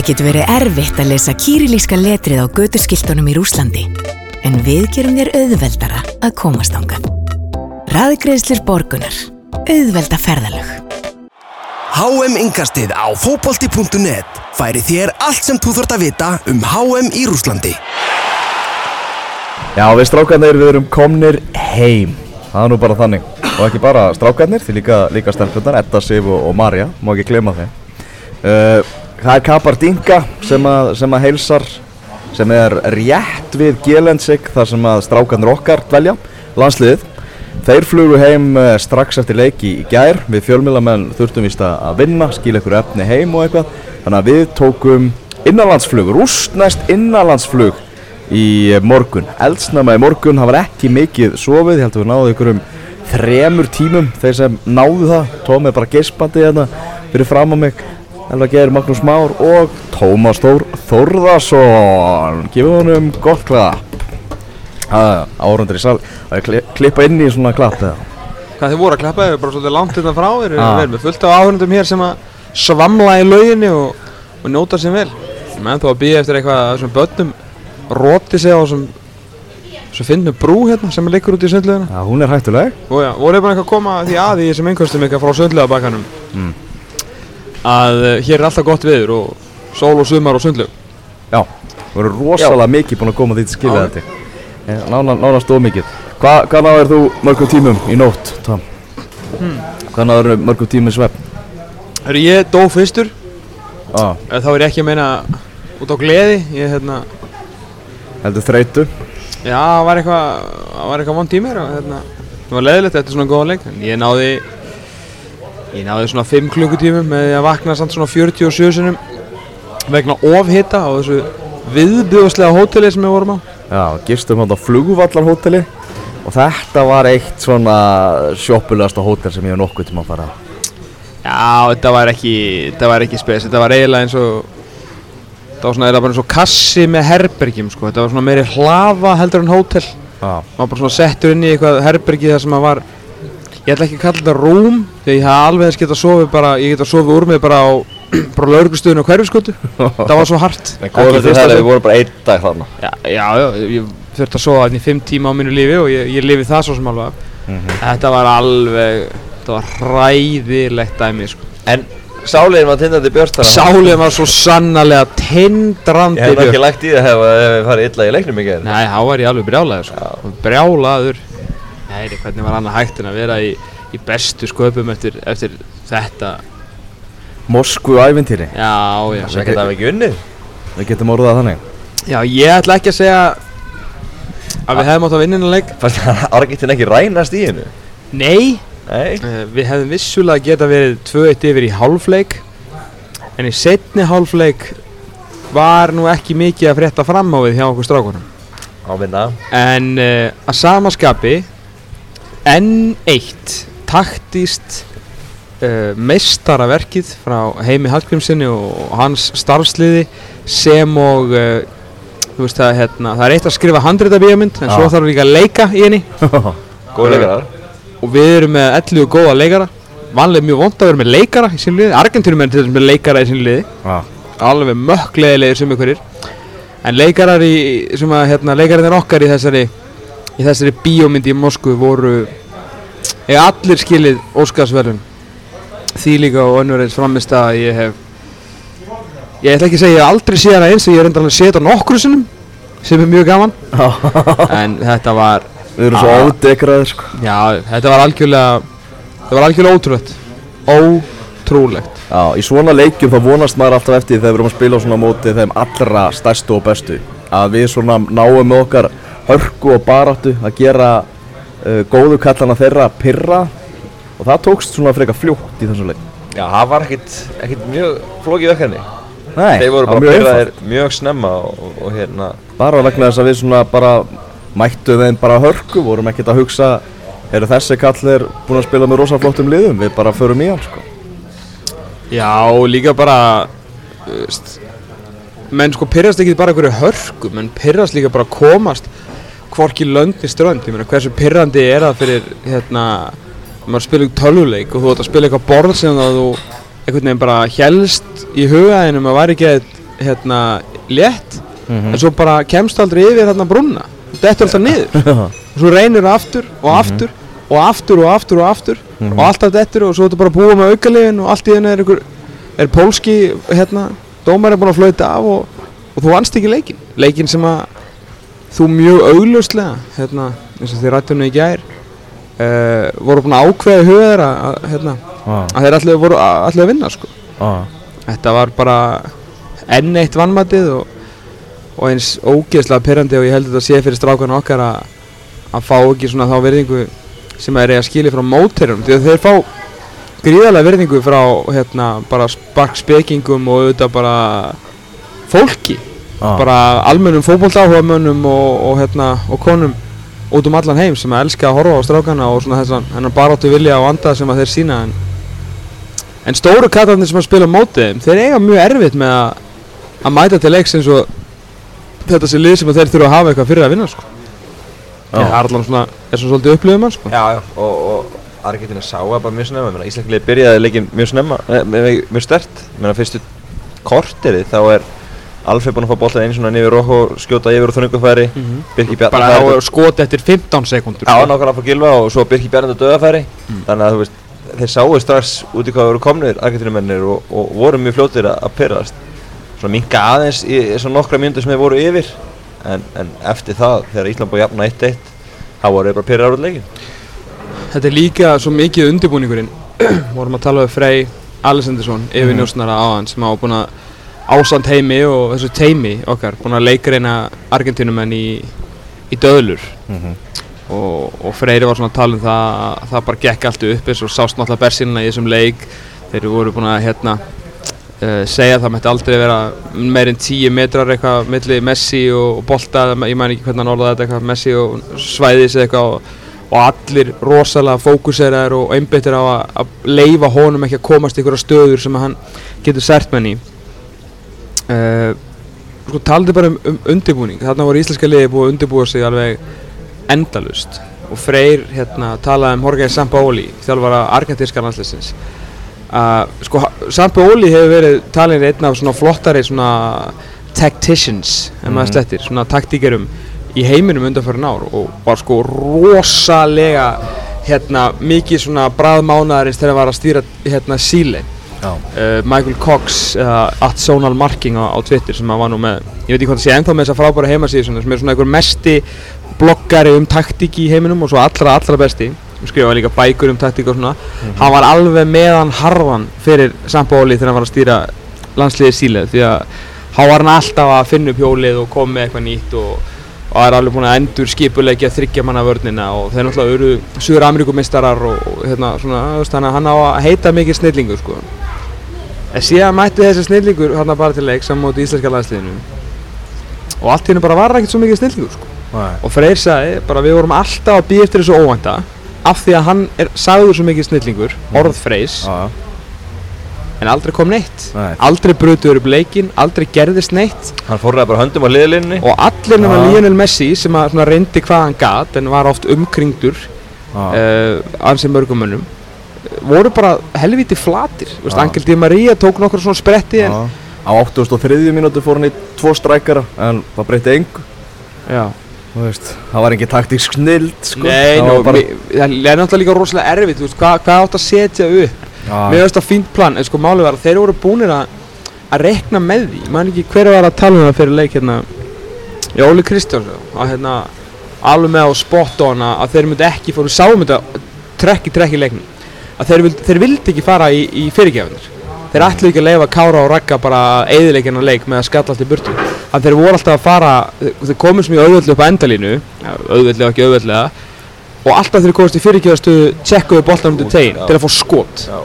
Það getur verið erfitt að lesa kýrilíska letrið á götuskiltunum í Rúslandi. En við gerum þér auðveldara að komast ángað. Raðgreðslir borgunar. Auðvelda ferðalög. HM Ingastið á fótbolti.net færi þér allt sem þú þurft að vita um HM í Rúslandi. Já, við strákarnir við erum komnir heim. Það er nú bara þannig. Og ekki bara strákarnir, því líka, líka stelpunar, Edda, Sif og, og Marja, má ekki glema þeim. Uh, það er Kapar Dinga sem að, sem að heilsar, sem er rétt við Gelensik, þar sem að strákarnir okkar dvelja, landsliðið. Þeir flugu heim uh, strax eftir leiki í gær, við fjölmjölamenn þurftum vist að vinna, skilja ykkur efni heim og eitthvað. Þannig að við tókum innanlandsflug, rústnæst innanlandsflug í morgun. Eldsnama í morgun, það var ekki mikið sofið, ég held að við náðum ykkur um þremur tímum, þeir sem náðu það, tómið bara geispandi hérna fyrir fram á mig, Elva Geir, Magnús Már og Tómas Þór Þórðarsson. Gefum honum gott klapp. Árundur í sal, að ég klippa inn í svona klapp eða? Hvað þið voru að klappa, þið er bara svolítið langt hérna frá, þið eru Ah. vel fullt af áhörnundum hér sem að svamla í lauginni og, og njóta sér vel. Menn þó að býja eftir eitthvað að þessum börnum róti sig á þessum svo finnum brú hérna sem liggur út í sundleguna. Já, hún er hættuleg. Og já, voru bara eitthvað að koma því að í þessum einhverstum eitthvað frá sundlegabakkanum. Mm. Að uh, hér er alltaf gott viður og sól og sumar og sundleg. Já, við vorum rosalega mikið búin að koma því til skilja Já. þetta. Nána, nánast ómikið. Hva, hvað náður þú mörgum tímum í nótt, Tom? Hmm. Hvað náður þú mörgum tímum í svepp? Hörru, ég dó fyrstur, Ah, eh, þá er ég ekki að meina út á gleði, ég hérna, heldur þreytu. Já, það var eitthvað, það var eitthvað vond tími og hérna, það var leiðilegt eftir svona góða leik en ég náði ég náði svona 5 klukkutímum með að vakna samt svona 47 sinum vegna ofhita á þessu viðbjóðslega hóteli sem við vorum á. Já, gistum hann á flugvallarhóteli og þetta var eitt svona sjoppulegasta hótel sem ég hef nokkuð tíma að fara á. Já, þetta var ekki, þetta var ekki spes, þetta var eiginlega eins og þetta var svona eiginlega bara eins og kassi með herbergjum sko, þetta var svona meiri hlaða heldur en hótel. Já, maður bara svona settur inn í eitthvað herbergi þar sem maður var ég ætla ekki að kalla þetta rúm því ég hef alveg þess getað sofið bara ég getað sofið úr mig bara á bara lauruglustöðinu á hverfiskötu það var svo hart Ekki þetta það, við vorum bara einn dag þarna já, já, já, ég þurfti að sofa hérna í fimm tíma á mínu lífi og ég, ég lifi það svo sem alveg af. Mhm. þetta var alveg þetta var hræðilegt dæmi sko. En sáliðin var tindandi björstara sálið var svo sannarlega tindrandi Ég hef ekki lagt í það ef við farið illa í leiknum gerð nei, þá var ég alveg brjálaður sko. brjálaður nei, hvernig var annað hægt en að vera í, í bestu sköpum eftir, eftir þetta? Moskvu ævintýri. Já, já, Það geta við ekki unnið. Við getum orðað þannig. já, ég ætla ekki að segja að við hefðum átt að vinna innan leik. Fannst það Argentin ekki rænast í hennu? Nei, Nei. Uh, við hefðum vissulega geta verið 2-1 yfir í hálfleik en í setni hálfleik var nú ekki mikið að frétta fram á við hjá okkur strákunum. Ávinna en uh, að samaskapi enn eitt taktíst uh, meistaraverkið frá Heimi Hallgrímsinni og hans starfsliði sem og uh, þú veist það, hérna, það er eitt að skrifa handrita bíómynd en Já. svo þarf líka að leika í henni. Góð leikarar. Og við erum með 11 góða leikara. Vanlega mjög vond að vera með leikara í sín liði. Argentínum er til þess með leikara í sín liði. Já. alveg mökklegilegir sem ykkur en leikarar í sem að hérna, leikararnir okkar í þessari í þessari bíómyndi í Moskvu voru eiga allir skilið Óskarsverðun því líka og önnur eins framist að ég hef ég ætla ekki að segja aldrei séð hana eins ég er alveg séð þetta nokkru sinnum sem er mjög gaman. En þetta var Við erum svo ádekraðir, sko. já þetta var algjörlega þetta var algjörlega ótrúlegt. Ótrúlegt. Já, í svona leikjum þá vonast maður alltaf eftir þegar við erum að spila á svona móti þeim allra stærstu og bestu að við svona náum okkar hörku og baráttu að gera uh, góðu kallana þeirra pirra. Og það tókst svona frekar fljótt í þessum leik. Já, það var ekkit, ekkit mjög flókið verkefni. Nei, Þeir voru það var bara einfalt. mjög snemma og, og, hérna. Bara vegna þess að við svona bara mættu þeim bara hörku, vorum ekkert að hugsa eru þessi kall er búin að spila með rosa flottum liðum, við bara förum í hann sko. já líka bara menn sko pyrrast ekki bara einhverju hörku menn pyrrast líka bara að komast hvorki lönd í strönd. Ég meina hversu pyrrandi er það fyrir hérna maður spila ykkur tölvuleik og þú ætti að spila eitthvað borð sem það þú einhvern veginn bara helst í hugaðinum að væri ekki hérna létt. En svo bara kemst aldrei yfir þarna brúnna. Þetta er alltaf niður. Og svo reynir það aftur og aftur og aftur og aftur og aftur og alltaf dettur og svo þetta bara að búa með aukalegin og allt í henni er einhver er pólski hérna dómar er búin að flauta af og, og þú vannst ekki leikin leikin sem að þú mjög augljóslega hérna eins og þið rættum í gær uh, voru búin að ákveða þeirra að, hérna, ah, að þeir allir voru allir að vinna sko. Ah, þetta var bara enn eitt vannmatið og, og eins ógeðslega pyrrandi og ég held að þetta sé fyrir strákan okkar að, að fá ekki svona þá verðingu sem þeir eiga skilið frá móterum því að þeir fá gríðarlega verðingu frá hérna bara sparkspekingum og auðvitað bara fólki ah, bara almennum fótboltáhugamönnum og, og hérna og konum út um allan heim sem að elska að horfa á strákana og svona þessan hennar baráttu vilja og anda sem að þeir sína en, en stóru kattarnir sem að spila á móti þeim, þeir eiga mjög erfitt með að, að mæta til leiks eins og þetta sé lið sem að þeir þurfa að hafa eitthvað fyrir að vinna sko. það er allan svona er svona svolítið upplifum mann sko. Já, já, og, og Argentina sá það bara mjög snemma, Íslandilið byrjaði leikin mjög snemma, mjög, stert, ég meina fyrstu korterið þá er Alfred búinn að fá boltað einu svona niður og skjóta yfir og þröngufæri, Birki Bjarnar bara á skot eftir 15 sekundur Já, nákvæmlega frá Gilva og svo Birki Bjarnar döðafæri, þannig að þú veist, þeir sáu strax út í hvað voru komnir Argentinumennir og, og voru mjög fljótir að, pyrrast, svona minka aðeins í svona nokkra mjöndur sem þeir voru yfir, en, en eftir það, þegar Ísland búið jafna 1-1, þá voru þeir bara pyrrar út leikin. Þetta er líka svo mikið undirbúningurinn ásand heimi og þessu teimi okkar búin að leikreina Argentínumenn í, í döðlur. Mhm, og, og Freyri var svona að tala um það að það bara gekk allt upp eins og sást náttúrulega bersinna í þessum leik. Þeir voru búin að hérna uh, segja að það mætti aldrei vera meir en 10 metrar eitthvað milli Messi og, og Bolta, ég mæn ekki hvernig hann orðaði þetta eitthvað Messi og Svæðis eitthvað og, og allir rosalega fókuseraðir og einbyttir á að, leifa honum ekki að komast í einhverja stöður sem hann getur sært menn í uh, sko taldi bara um, um undirbúning. Þarna voru íslenska liði búið að undirbúa sig alveg endalust og Freyr hérna talaði um Jorge Sampaoli þjálfara argentinska landsleisins uh, sko Sampaoli hefur verið talin einn af svona flottari svona tacticians ef maður Mhm. slettir, svona taktíkerum í heiminum undanfærin ár. Og var sko rosalega hérna mikið svona bræðmánaðarins þegar hann var að stýra hérna síle. já, uh, Michael Cox eða at Zonal Marking á, á Twitter sem hann var nú með. Ég veit ekki hvað það sé ennþá með þessa frábæra heimasíðu svona, sem er svona einhver mesti bloggari um taktík í heiminum og svo allra allra besti. Skrifaði líka bækur um taktík og svona. Hann var alveg meðan harðan fyrir Sampaoli þegar hann var að stýra landsliðið síle því að hann var hann alltaf að finna upp hjólið og koma með eitthvað nýtt og og það er alveg búin að endur skipulegja þryggja manna vörnina og þeir náttúrulega eru Suður Ameríkumistarar og, hérna svona, þannig að hann á að heita mikið snillingur sko. En síðan mætti þessi snillingur hérna bara til leik saman móti íslenska landsliðinu. Og allt hérna bara var ekkert svo mikið snillingur sko. og Freyr sagði bara við vorum alltaf að býja eftir þessu óvænta af því að hann er sagður svo mikið snillingur, orð Freys já, en aldrei kom neitt. Nei, aldrei brutuður upp leikinn, aldrei gerðist neitt. Hann fórnaði bara höndum á hliðlinni. og allir nema. Lionel Messi sem að svona reyndi hvað hann gat en var oft umkringdur uh, ansi mörgumönnum voru bara helviti flatir veist, Já. Angel Di Maria tók nokkur svona spretti já. á 83. mínútu fór hann í tvo strækara en það breytti engu veist, það var engin taktísk snild sko. Nei, það bara, það er náttúrulega líka rosalega erfitt veist, hvað, hvað átt að setja upp mér finnst það fínt plan, en sko málið var að þeir voru búnir að að rekna með því, man ekki hver var að tala um það fyrir leik hérna já, Óli Kristjánsson, að hérna alveg með á spot on að, að þeir myndi ekki fóru sáum þetta trekk í trekk í leiknum að þeir, vild, þeir vildi ekki fara í, í fyrirgefinir þeir ætlu ekki að leifa Kára og Ragga bara eðileikina leik með að skalla allt í burtu að þeir voru alltaf að fara þeir, komið sem í auðvöldlega upp á endalínu auðvöldlega og ekki auðvöldlega og alltaf þeir komast í fyrirgefastuðu tjekkuðu boltan undir tegin Já. til að fá skot Já.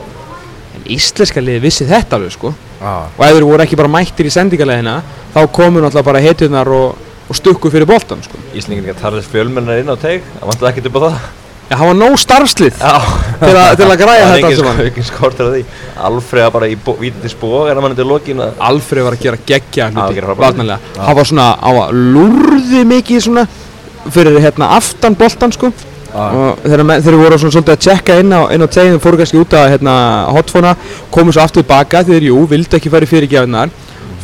en íslenska liði vissi þetta alveg sko já, og ef þeir voru ekki bara mættir í sendingarleðina þá komu náttúrulega bara hetjurnar og, og stukku fyrir boltan sko. Íslingin ekki að tarðist fjölmennar inn á teig, það á það. Já, hann var nóg starfslið til, a, til að græja þetta allt saman. Ekki skortur að því. Alfreða bara í vítandi spóg en að mann til lokin að Alfreð var að gera geggja hluti, varnarlega. Hann var svona á að lúrði mikið svona fyrir hérna aftan boltan sko. já, og þegar, þeir voru svona svolítið að tjekka inn á, á tegin fóru kannski út að hérna, hotfóna komu svo aftur baka þeir jú, vildu ekki fara í fyrirgjafinnar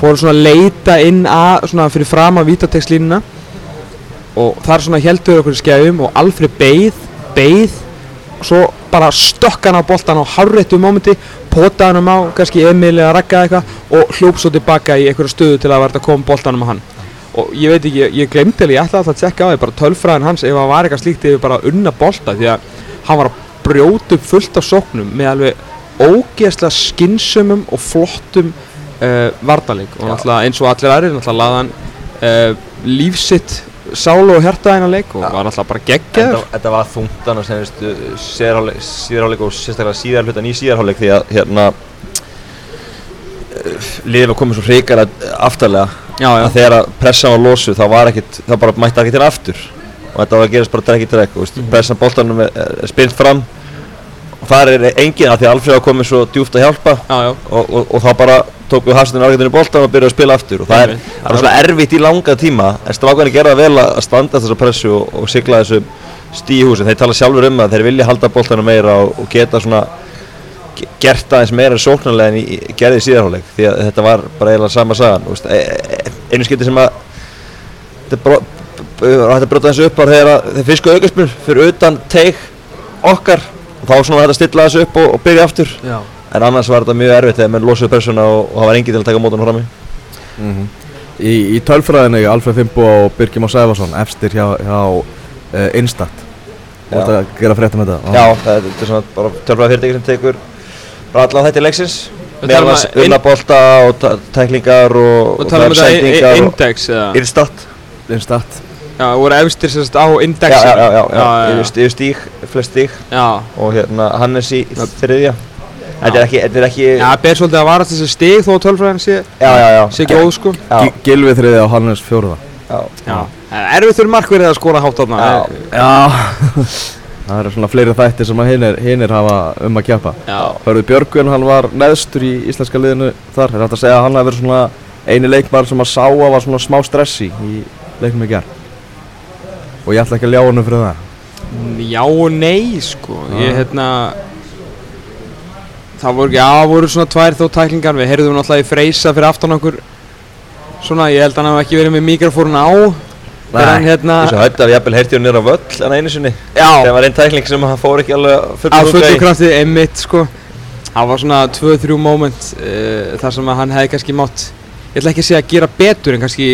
fóru svona að leita inn að svona fyrir fram að vítatekslínuna og þar svona heldur okkur í skefjum og Alfred beið, beið og svo bara stökk hann á boltan á hárréttu mómenti, potaði hann á kannski Emil eða Ragga eða eitthvað og hljóp svo tilbaka í einhverju stöðu til að verða að koma boltanum á hann. Og ég veit ekki, ég, glemdi alveg, ég ætla alltaf að tjekka á því bara tölfræðin hans ef það var eitthvað slíkt yfir bara unna bolta því að hann var að brjóta upp fullt af sóknum með alveg ógeðslega skynsumum og flottum uh, vardaleg og náttúrulega eins og allir aðrir náttúrulega laði hann uh, lífsitt sálu og hjarta hennar leik og Ja. var náttúrulega bara geggjaður. Þetta var þungtan sennistu síðarháleik og sérstaklega síðarhlutan í síðarháleik því að hérna eh, liðið var komið svo hreikalega aftarlega já, já, að þegar að pressan var losuð þá var ekkit, þá bara mætti ekki til aftur. Og þetta var að gerast bara drekk í drekk og mm pressan boltanum er, er spilt fram. Og það er engin að því að Alfreð var komið svo djúpt að hjálpa. Já, já. og, og, og þá bara tók við hafstinu Argentinu boltan og byrjaði að spila aftur og það er, það er svona erfitt í langa tíma en strákarnir gera það vel að standa þessa pressu og, og sigla þessu stíhús en þeir tala sjálfur um að þeir vilja halda boltanum meira og, og geta svona ge- gert aðeins meira sóknarlega en í, gerði í síðarháleik því að þetta var bara eiginlega sama sagan veist, e, e, einu skipti sem að þetta bro- b- b- var hægt að brjóta þessu upp var þegar að þeir fisku aukaspil fyrir utan teig okkar og þá svona að stilla þessu upp og, og byrja aftur. Já. En annars var þetta mjög erfitt þegar menn losuðu persóna og, og það var engin til að taka mótan frammi. Í, í tölfræðinu Alfred Fimbo og Birgir Már Sæfarsson efstir hjá, hjá uh, Instat. Já. ert að gera frétt um þetta? Já, það þetta er svona bara tölfræða fyrirtæki sem tekur bara allan þetta í leiksins. Við meðal talum annars að- unna bolta og tæklingar og, og og um þetta i- sendingar i- og index eða? Instat. Instat. Já, voru efstir sérst á Já, index já, já, já, já, já, yfir, yfir stíg, flest stíg. Já. og hérna Hannes í þriðja Þetta er ekki, þetta er ekki Já, það ber svolítið að varast þessi stig þó að tölfræðin sé, já, já, já, sé góð sko. Já, Gi- Gylfi þriði á Hannes fjóruða já, Já, erfið þurr markverðið að skora hátt þarna. Já. Já. Það eru svona fleiri þættir sem að hinir hafa um að kjappa Já, Hörðu Björgvin, hann var neðstur í íslenska liðinu þar. Er þetta að segja að hann hafi verið svona eini leikmar sem að sá að var svona smá stressi í leiknum í gerð Og ég ætla ekki að ljá hann fyrir það. Já og nei sko. Ég hérna Það voru, já, voru svona tvær þó tæklingar. Við heyrðum náttúrulega í freysa fyrir aftan okkur. Svona, ég held að hann hafi ekki verið með mikrofónu á. Hann hérna Þessu höfði að jafnvel heyrti hún nýra völl en einu sinni. Það var einn tækling sem hann fór ekki alveg fullur út í. krafti einmitt sko. Það var svona 2-3 moment uh, þar sem hann hefði kannski mátt Ég ætla ekki að segja að gera betur en kannski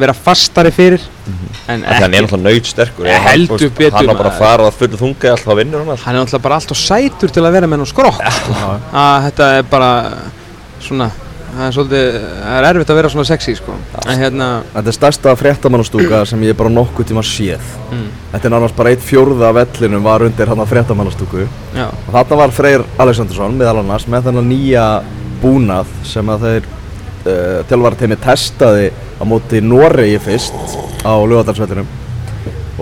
vera fastari fyrir En því hann er náttúrulega nöyt sterkur Eh, heldur betur, Hann var bara að fara að fullu þunga alltaf að vinnur hann alltaf hann er náttúrulega bara alltaf sætur til að vera með nú skrokk sko. að þetta er bara svona það er svolítið, það er erfitt að vera svona sexy sko. en hérna Þetta er stærsta fréttamannastúka sem ég bara nokkuð tíma séð. Mm, Þetta er nánast bara eitt fjórða af vellinum var undir hann fréttamannastúku. Já, Og þarna var Freyr Alexandersson meðal annars með þennan nýja búnað sem að þeir uh, tjálfarateimi testaði á móti Noregi fyrst á lögadalsvellinum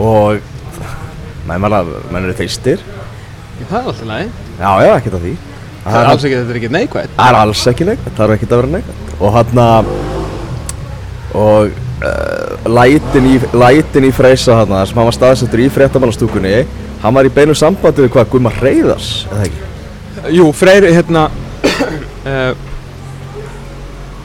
og menn menn eru fyrstir það er alltaf lægi Já, já, ekkert af því. Það er alls ekki, þetta er ekki neikvægt Það er alls ekki neitt, það þarf ekki að vera neitt og hann og uh, lætin, í, lætin í Freysa hann sem hann var staðsettur í fréttamannastúkunni hann var í beinu sambandi við hvað Guðmar Reyðars eða ekki? Jú, Freyr, hérna uh,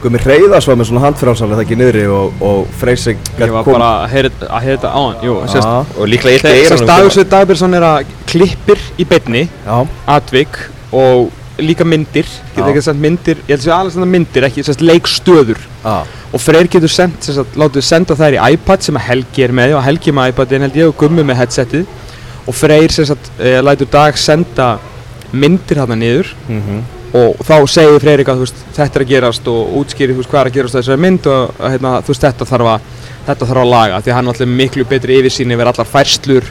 Guðmar Reyðars var með svona handfrálsarlega það ekki niðri og, og Freysi ég var bara að heyra að þetta á hann jú, sérst, Og líklega eitt sérst eiranum Dagursveit Dagbjörnsson er að klippir í beinni já, atvik og líka myndir getur ekki sendt myndir, ég held að segja alveg senda myndir ekki sérst leikstöður. Já, og Freyr getur sendt, látið senda þær í iPad sem að Helgi er með og Helgi er með iPadin held ég og Gummi með headsetið. Og Freyr sem sagt, e, lætur Dag senda myndir þarna niður. Mhm, og þá segir Freyr eitthvað, þú veist, þetta er að gerast og útskýri, veist, hvað er að gerast á þessari mynd og og, hérna, veist, þetta þarf að þetta þarf að laga, því að hann er alltaf miklu betri yfirsýn yfir allar færslur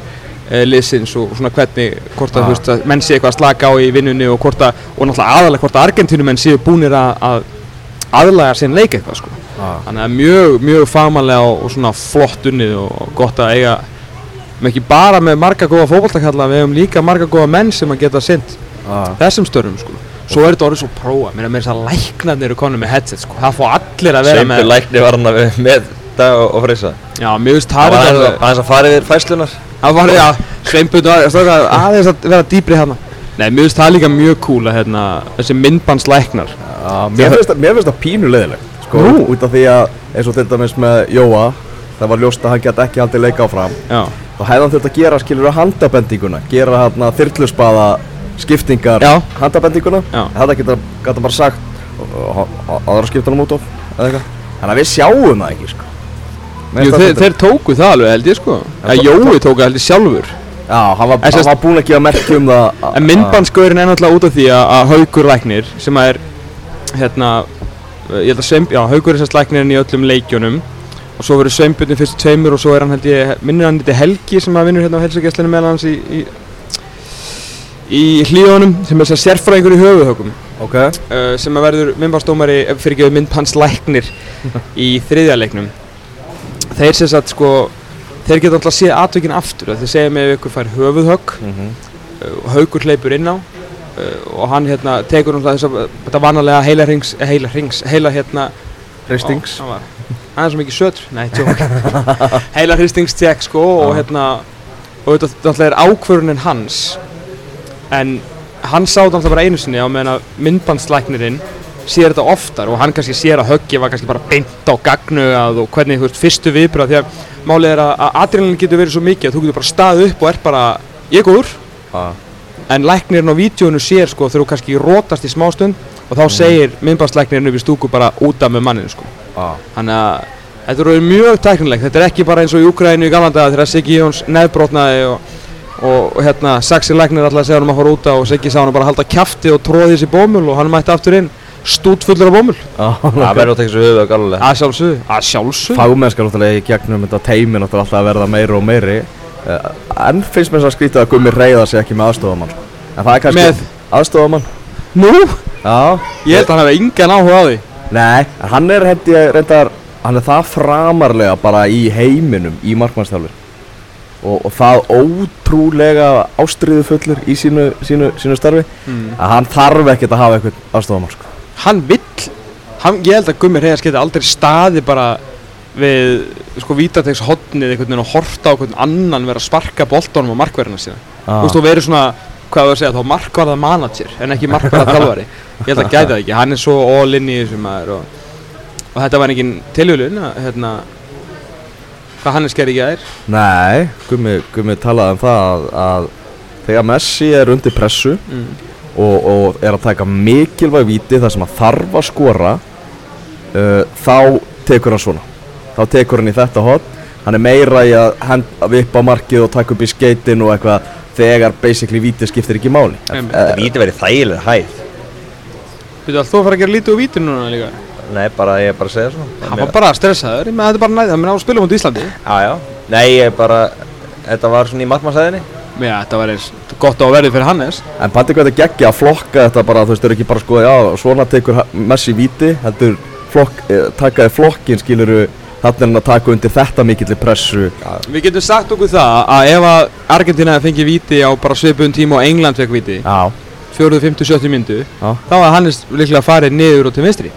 e, liðsins og svona hvernig, hvort að, Ah. að menn sé eitthvað að slaka á í vinnunni og hvort að, og náttúrulega aðalega hvort að Argentínumenn séu búnir að, að aðlaga sinn leik eitthvað, sko já, Þannig að mjög, mjög fagmannlega og, og svona flott unnið og gott að eiga með ekki bara með marga góða fótballtakalla, við hefum líka marga góða menn sem að geta sinnt já, þessum störfum sko. Svo er þetta orðið svo prófa, mér er með þess að læknarnir eru konum með headset sko. Það fá allir að vera Sveinbjörn með lækni var hann að vera með dag og, og freysa Já, mjög veist Það það var aðeins að- að fara yfir fæslunar Það var, aðeins að vera dýpri hérna. Nei, mér finnst það líka mjög cool að hérna, þessi myndbandslæknar já Mér finnst það- mér finnst það pínu leiðilegt sko, Nú? út af því að eins og til dæmis með Jóa það var ljóst að hann gæti ekki haldið leika áfram. Já, þá hefði hann þurft að gera skilur að handabendinguna gera hérna þyrluspaða skiptingar Já. handabendinguna. Þetta geta, geta bara sagt aðra skipta hann út of eða eitthvað. Þannig að við sjáum það ekki sko. Jú, þeir, það þeir tóku það alveg held ég sko. En Að Jói tóku það held ég sjálfur. Já, hann var, hann var búinn að gefa merki um það að- En myndbandsgöðurinn er náttúrulega út af því að, að Haukur læknir sem að er hérna, ég held að Sveimb, já, Haukur er sérst læknirinn í öllum leikjunum. Og svo verður Sveinbjörn fyrst tveimur og svo er hann held ég, minnir hann þetta Helgi sem að vinnur hérna á helsagesslinu meðal hans í, í, í hlíðunum sem er sér sérfræðingur í höfuðhögum Ok, uh, sem verður myndbandsdómari fyrir ekki myndbandslæknir í þriðja leiknum. Þeir sem sagt sko þeir geta alltaf að sé atvikin aftur þeir segja mig ef ykkur fær höfuðhögg Mhm. uh, Haukur hleypur inn á uh, og hann hérna tekur náttúrulega þess að þetta vanalega heila rings, heila rings, heila hérna Hristings. Hann er svo mikið sötur, nei, tjók heila hristingstjekk sko og hérna og þetta náttúrulega er ákvörunin hans en hann sá þetta bara einu sinni á meðan að myndbandslæknirinn sér þetta oftar og hann kannski sér að höggið var kannski bara beint á gagnugað og hvernig þú veist fyrstu viðbröð því að málið er að, að adrenalin getur verið svo mikið að þú getur bara staðið upp og er bara ég góður. En læknirinn á vídjónu sér sko þegar þú kannski rótast í smástund og þá segir myndbandslæknirinn upp í stúku bara út af með manninu sko. Þannig að þetta eru mjög tæknilegt, þetta er ekki bara eins og í Ukraínu í gamla daga þegar Siggi Jóns nefnbrotnaði og, og, og hérna Saxi Læknir alltaf að segja hann að fara út og Siggi sá hann bara að halda kjafti og tróði þessi bómul og hann mætti aftur inn stút fullur af bómul. Ah, Það verður að taka þessu höfuð að galulega að sjálfsögðu, að sjálfsögðu. Fagmennskar náttúrulega í gegnum þetta teimi náttúrulega alltaf að verða meiri og meiri. Uh, En finnst mér svo að skrítið að Gummi reyða sig ekki með aðstofamann sko. En það er kannski Með? aðstofamann Nú, Já. Ég held að hann hefði engan áhuga á því. Nei, hann er held ég reyndar Hann er það framarlega bara í heiminum í markmannstjálfur og, og það ótrúlega ástriðu fullur í sínu, sínu, sínu starfi að hann þarf ekkert að hafa eitthvað aðstofamann sko. Hann vill, hann, ég held að Gummi Reyðars geti aldrei staði bara við sko vítategs hotnið einhvern veginn og horta á einhvern annan vera að sparka boltanum á markverðina sína Ah. Þú og verið svona, hvað var að segja, þá markvarða manager en ekki markvarða þjálfari Ég held að gæti það ekki, hann er svo all in í þessu maður og, og þetta var engin tilhjulun hérna hvað hann er skerið ekki aðeir Nei, Gummi, Gummi talaði um það að, að þegar Messi er undir pressu mm. og, og er að taka mikilvæg víti þar sem að þarf að skora uh, þá tekur hann svona. Þá tekur hann í þetta hot hann er meira í að hend, að vippa á markið og taka upp í skeitin og eitthvað þegar basically víti skiptir ekki máli. Þetta víti verið þægilega hæð. Býtu að þú að fara að gera lítið úr vítinu núna líka Nei, bara ég er bara að segja svona. Hann var bara stressaður, ég með þetta er bara næðið, hann er á að spila mútið Íslandi. Já, já. Nei, ég er bara Þetta var svona í markmannsæðinni. Já, þetta var eins gott á að verði fyrir Hannes. En pæti hvað þetta geggja að flokka þetta bara? Þú veist, þau eru ekki bara sko, já, svona tekur Messi víti, heldur flokk, eh, takaði flokkin skiluru þannig er hann að taka undir þetta mikillir pressu. Við getum sagt okkur það að ef að Argentina fengi víti á bara svipun tíma og England fekk víti Já, 4, 50, 70 myndu Já. þá var Hannes líklega farið niður og til vinstri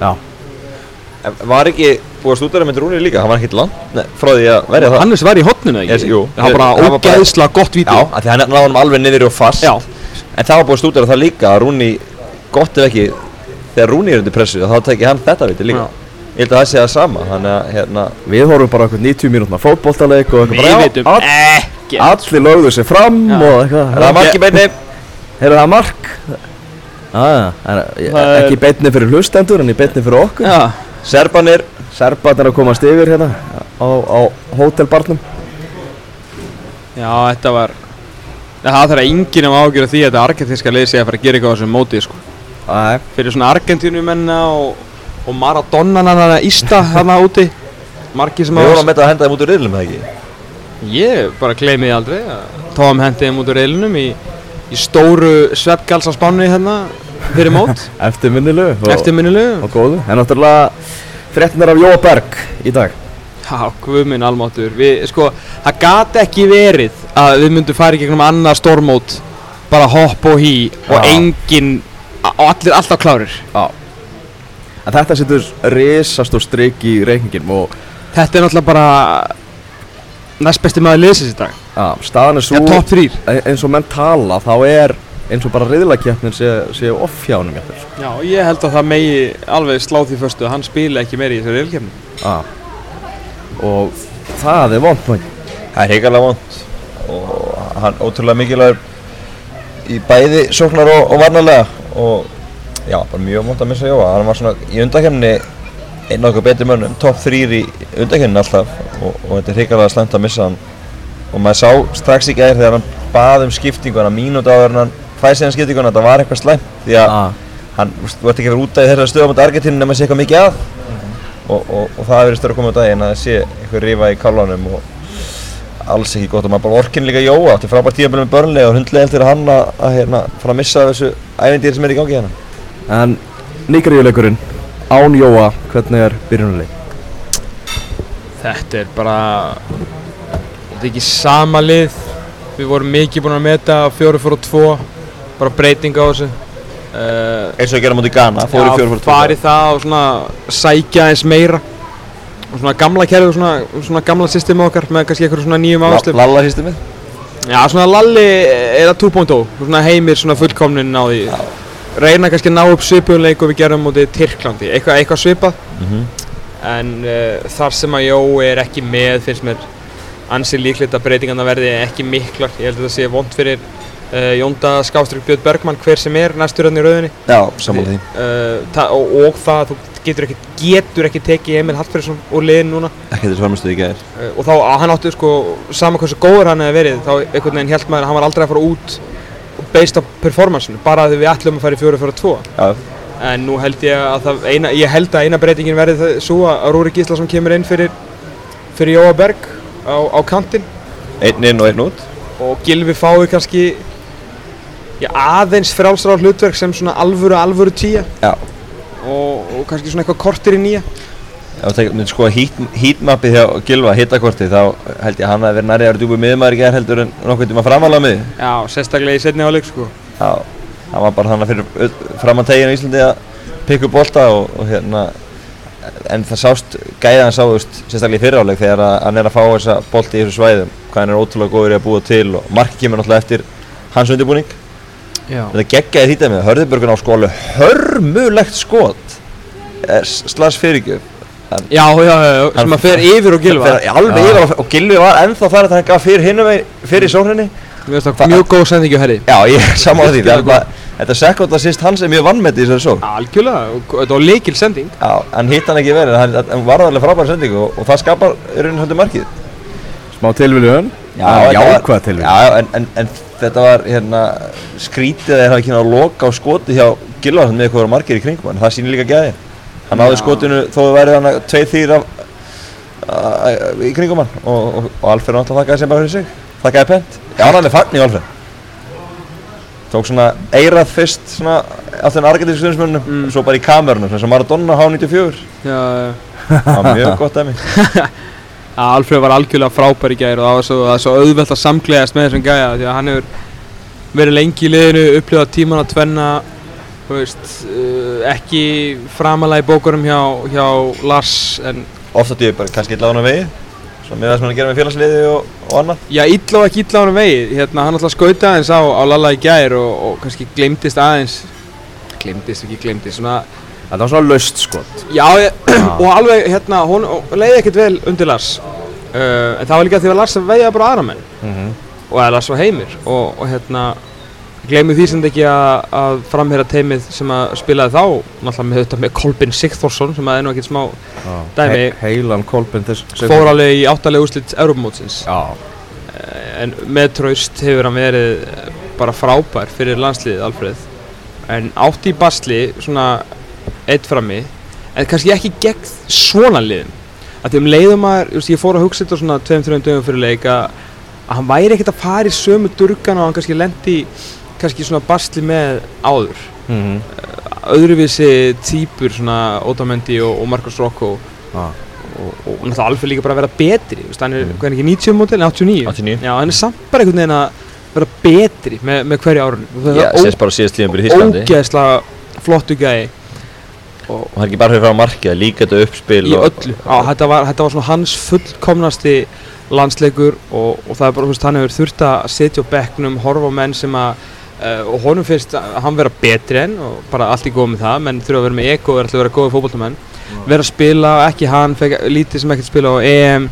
já Var ekki búið að stúdara með Rúni líka? Hann var ekkert langt Nei, frá því að verja það Hannes var í hotninu ekki? Yes, jú. Það var bara Það var bara- ógeðslega gott víti Já, af því hann náði hann alveg niður og fast Já. En það var búið að stúdara það líka að Rúni Gott ef ekki Þegar Rúni er undir pressu Þá teki hann þetta viti líka Já. Ég held að það sé það sama Þannig að hérna Við horfum bara okkur 90 mínútna fótboltaleik og eitthvað Við bara, vitum all, ekki allir lögðu sér fram Já. og eitthvað Það var marki beinni Heyrðu það mark? Ekki í beinni fyrir hlustendur en í beinni fyrir okkur. Já, Serbanir Serbarnir að komast yfir hérna á, á hótelbarnum. Já þetta var Það þarf enginn að ágjöra því að þetta argentinska sé að fara að gera eitthvað á þessum móti sko. Fyrir svona argentínumenna og, og Maradona að ísta hann úti. Marki sem að að að henda þeim út úr riðlum, eða ekki? Ég bara gleymiði aldrei að Tom hendi þeim út úr reilinum í, í stóru sveppgalsa spánu hérna fyrir mót, eftirminnilegu og, eftirminnilegu og góðu. En náttúrulega fréttinar af Jóa Berg í dag. Já, guð minn almáttur við, sko, það gat ekki verið að við myndum fara í gegnum annað stórmót bara hopp og hí og Já. engin og allir alltaf klárir. Já. En þetta setur risast og strik í reikningin og Þetta er náttúrulega bara næst besti maður liðsins í dag staðan er Já, svo top 3 e- eins og menn tala þá er eins og bara riðlakeppnin sé, sé off hjá honum jafnvel. Já, ég held að það megi alveg slá því fyrstu að hann spila ekki meiri í þessari reylkefni. Ah. Og það er vond. Það er heikalega vond og hann ótrúlega mikilvægur í bæði sóknar og, og varnalega og já, bara mjög vond að missa Jóa. Hann var svona í undakefni einn af okkur betri mönnum, top 3 í undakefni alltaf og, og þetta er heikalega slæmt að missa hann og maður sá strax í gæðir þegar hann bað um skiptinguna mínúti áður en hann fæði síðan skiptinguna þetta var eitthvað slæmt. Því að Ah. hann ert ekki að vera út af þessari stöðum á Argentínu nema að sé eitthvað mikið að. Og, og, og það hefur stöður að koma á daginn að sé eitthvað rifa í kálvanum og alls ekki gott. Og maður bara orkin líka Jóa átti frábært tíðanbyrjum með börnlega og hundlega heldur hann að, að hérna, fara að missa þessu ævindýri sem er í gangi hérna. En Níkaríuleikurinn, án Jóa, hvernig er byrjunuleik? Þetta er bara, þetta er ekki sama lið. Við vorum mikið búin að meta 4-4-2, bara breyting á þessu. Uh, eins og að gera mútið Ghana, fór í fjóru fór farið það og svona sækja eins meira. Og svona gamla kerfið, svona, svona gamla systemi okkar með kannski eitthvað svona nýjum áherslum. Lalla við Já, svona Lalli að 2.0, svona heimir svona fullkomnin á því. Reyna kannski að ná upp svipuðum leik og við gerum mútið Tyrklandi, eitthvað, eitthvað svipað. Mhm. En uh, þar sem að Jó er ekki með finnst mér ansið líklegt að breytingarna verði ekki miklar. Ég held að þetta sé vond fyrir uh, Jónda Skástrík Björn Bergmann hver sem er næstur hann í rauðinni. Já, samanlega því Uh, það- og, og það að þú getur ekki, getur ekki tekið Emil Hallfriðsson úr liðin núna. Ekki þessu farmistuði í gæðir Uh, og þá að hann átti sko, sama hversu góður hann hefði verið, þá einhvern veginn held maður að hann var aldrei að fara út based á performanceinu, bara því við ætlum að fara í 4-4-2. Já, En nú held ég að það eina, ég held að eina breytingin verði það svo að Rúri Gíslason kemur inn fyrir, fyrir Jóa Berg á, á kantinn. Einn inn og einn út. Og Gilvi fái kannski já, aðeins frálsra á hlutverk sem svona alvöru, alvöru tíja Já, og, og kannski svona eitthvað kortir í nýja. þú myndir sko heatmappið hjá Gilva, hittakortið, þá held ég að hann að vera nærið að vera djúpið miðmaður í gæðir heldur en nokkuð tíma framála mið Já, sérstaklega í setni áleik sko. Já, hann var bara þannig fyrir að teginu í Íslandi að pikka upp bolta og, og hérna en það sást, gæðan sáðust sérstaklega í fyriráleik þegar að hann er að fá þessa bolti í þessu svæðum, hvað hann er ótrúlega góður í að búa til og marki kemur náttúrulega eftir hans undirbúning. Já. þetta geggjaði þýttið með, Hörðubörgun á alveg hörmulegt skot. Eh, slags fyrirgjöf. Já, já, já, já, sem að fer yfir og Gilva. Fer alveg yfir og, og Gilvi var ennþá þar að hann gaf fyrir megin- fyrir sóhrinni finnst það mjög góð sendingi á herri. já, ég samála því, það er bara þetta sekund assist hans er mjög vannmeti í þessari sókn Algjörlega, og þetta var leikil sending. Já, hann hitt hann ekki verið, hann, var alveg frábæra sending og, og það skapar í rauninu svolítið markið. Smá tilviljun, þetta jákvæða var- tilviljun. Já, já, en, en, en þetta var hérna skrítið að þeir hafa ekki náðu að loka á skoti hjá Gilvarsson með eitthvað margir í kringum hann, það sýnir líka gæði. Hann náði Já. skotinu þó það væri hann tveið þýr af, að, í kringum hann og, og, og Alfred náttúrulega þakkaði sem bara fyrir sig. Þakkaði pent. Já, hann er fagn í Alfred. Tók svona eirað fyrst svona af þennan argentísku stundismönnum, Mm. svo bara í kamerunum, svona sem Maradona H94. Já, Það var mjög gott af mig. Já, Alfred var algjörlega frábær í gær og það var svo, það svo auðvelt að samklegast með þessum gæja því að hann hefur verið lengi í liðinu, upplifað tíman að tvenna veist, uh, ekki framalega í bókurum hjá, hjá Lars en Ofta bara kannski illa á hann vegi Svo með það sem hann er gera með félagsliði og, og annað. Já, illa og ekki illa á hann vegi. Hérna, hann alltaf skauta aðeins á, á Lalla í gær og, og kannski glemdist aðeins. Glemdist, ekki glemdist svona, Þetta var svona laust skot. já, ég, og alveg hérna, hún leiði ekkert vel undir Lars. Uh, en það var líka því að Lars veiða bara aðra menn. Mm og að Lars var heimir og, og hérna gleymið því sem ekki að, að framherra teimið sem að spilaði þá náttúrulega með þetta með Kolbin Sigþórsson sem að nú ekkert smá Dæmi. He heilan kolbin þess. fór alveg í áttalega úrslit Europamótsins Já. en með traust hefur hann verið bara frábær fyrir landsliðið Alfreð en átti í basli svona eitt frammi en kannski ekki gegn svona liðum að því um leiðum að ég fór að hugsa þetta svona tveim, þreim dögum fyrir leik að hann væri ekkert að fara í sömu durgan og hann kannski lendi kannski svona basli með áður. Mm öðruvísi típur svona Otamendi og, og Marcos Rocco. Já. og, og náttúrulega Alfred líka bara að vera betri veist, hann er, hvað er ekki 90 mótil, 89 89. já, hann er samt bara einhvern veginn að vera betri með, með hverju árun Já, sést bara síðast tíðan byrju í Þísklandi ógeðslega flottu gæi. Og hann er ekki bara fyrir frá markið, líka þetta uppspil í öllu. Á, þetta, var, þetta var svona hans fullkomnasti landsleikur og, og það er bara, þú veist, hann hefur þurft að setja á bekknum, horfa á menn sem að og honum finnst hann vera betri en og bara allt í góð með það menn þurfa að vera með eko og er vera góði fótboltamenn. Vera að spila, ekki hann fekk lítið sem ekkert spila á EM.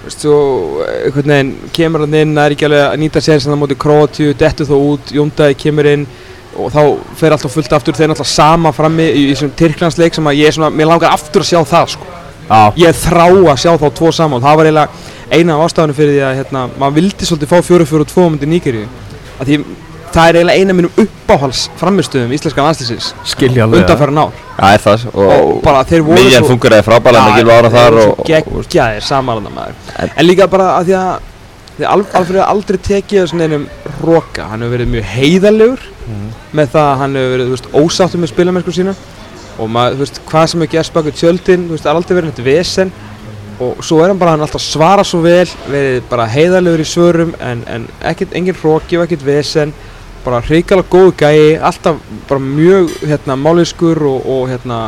Veist, og einhvern veginn kemur hann inn, er ekki alveg að nýta sér sem það móti Kroatíu, dettur þó út Jóndæði kemur inn og þá fer alltaf fullt aftur, þeir alltaf sama frammi í, í þessum Tyrklandsleik sem að ég er svona, mér langar aftur að sjá það sko. Já, ég þrá að sjá þá tvo saman. Það var eiginlega eina af ástafanum fyrir því að hérna, maður vildi svolítið fá 4-4-2 mútið Nígeríu. Að því það er eiginlega eina mínum uppáhals framistöðum íslenska landslýsins undanferðan ár. Er það og, og bara þeir voru miðjan funguraði frábælega með Gylfa ára þar og, geggjaðir samanlanda maður. En líka bara að því að því að Alf- Alfreð hefur aldrei tekið svona einum roka. Hann hefur verið mjög heiðalegur með það að hann hefur verið veist, ósáttur með spilamennsku sína. Og maður, þú veist, hvað sem hefur gerst baka tjöldin, þú veist, það er aldrei verið þetta vesen. Og svo er hann bara, hann alltaf svara svo vel verið bara heiðalegur í svörum en, en ekkert, engin hroki og ekkert vesen bara hrikalega góðu gæi alltaf bara mjög hérna máliskur og, og hérna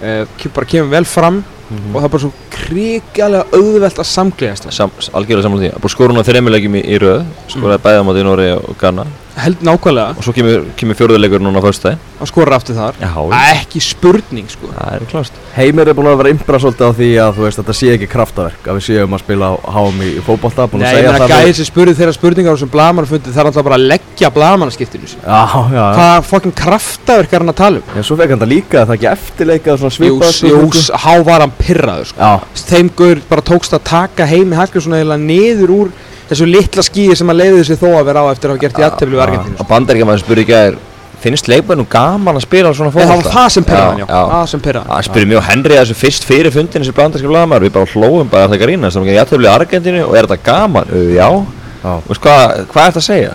e, bara kemur vel fram og það er bara svo hrikalega auðvelt að samglegast það sam, algjörlega saman því. Að búið skorun á þrejmulegjum í, í röð skoraði mm. bæða móti í Nóri og Ghana held nákvæmlega. Og svo kemur, kemur fjórðuleikur núna á föstudagi að skora aftur þar. Já, ekki spurning sko. Það er klart Heimir er búin að vera imbra svolítið á því að þú veist þetta sé ekki kraftaverk að við séum að spila á HM í, fótbolta búin Nei, að ég segja meina það gæði sem spurði þeirra spurningar sem blaman fundið það er alltaf bara að leggja blamanskiptinu sín Já, já, já. Hvað fokkin kraftaverk er hann að tala um? En svo fekk hann það líka að það ekki eftirleikað svona Jús, svipað jús, há var hann pyrraður sko. Já, Þeim gaur bara tókst að taka heimi Hallgrímsson eða niður úr þessu litla skíi sem að leiði sig þó að vera á eftir að hafa gert í aðtefli við Argentínu að bandaríkjaman spurði ekki að finnst leikmennum gaman að spila á svona Nei, það var það sem pyrraði hann, já, það sem pyrraði Það spurði mjög Henry að þessu fyrst fyrir fundin þessi bandarski blaðamæður, við bara hlóðum bara að það grína sem ekki jættöfli Argentínu. Og er þetta gaman? Uh, já, já. Veist hvað, hvað er þetta að segja?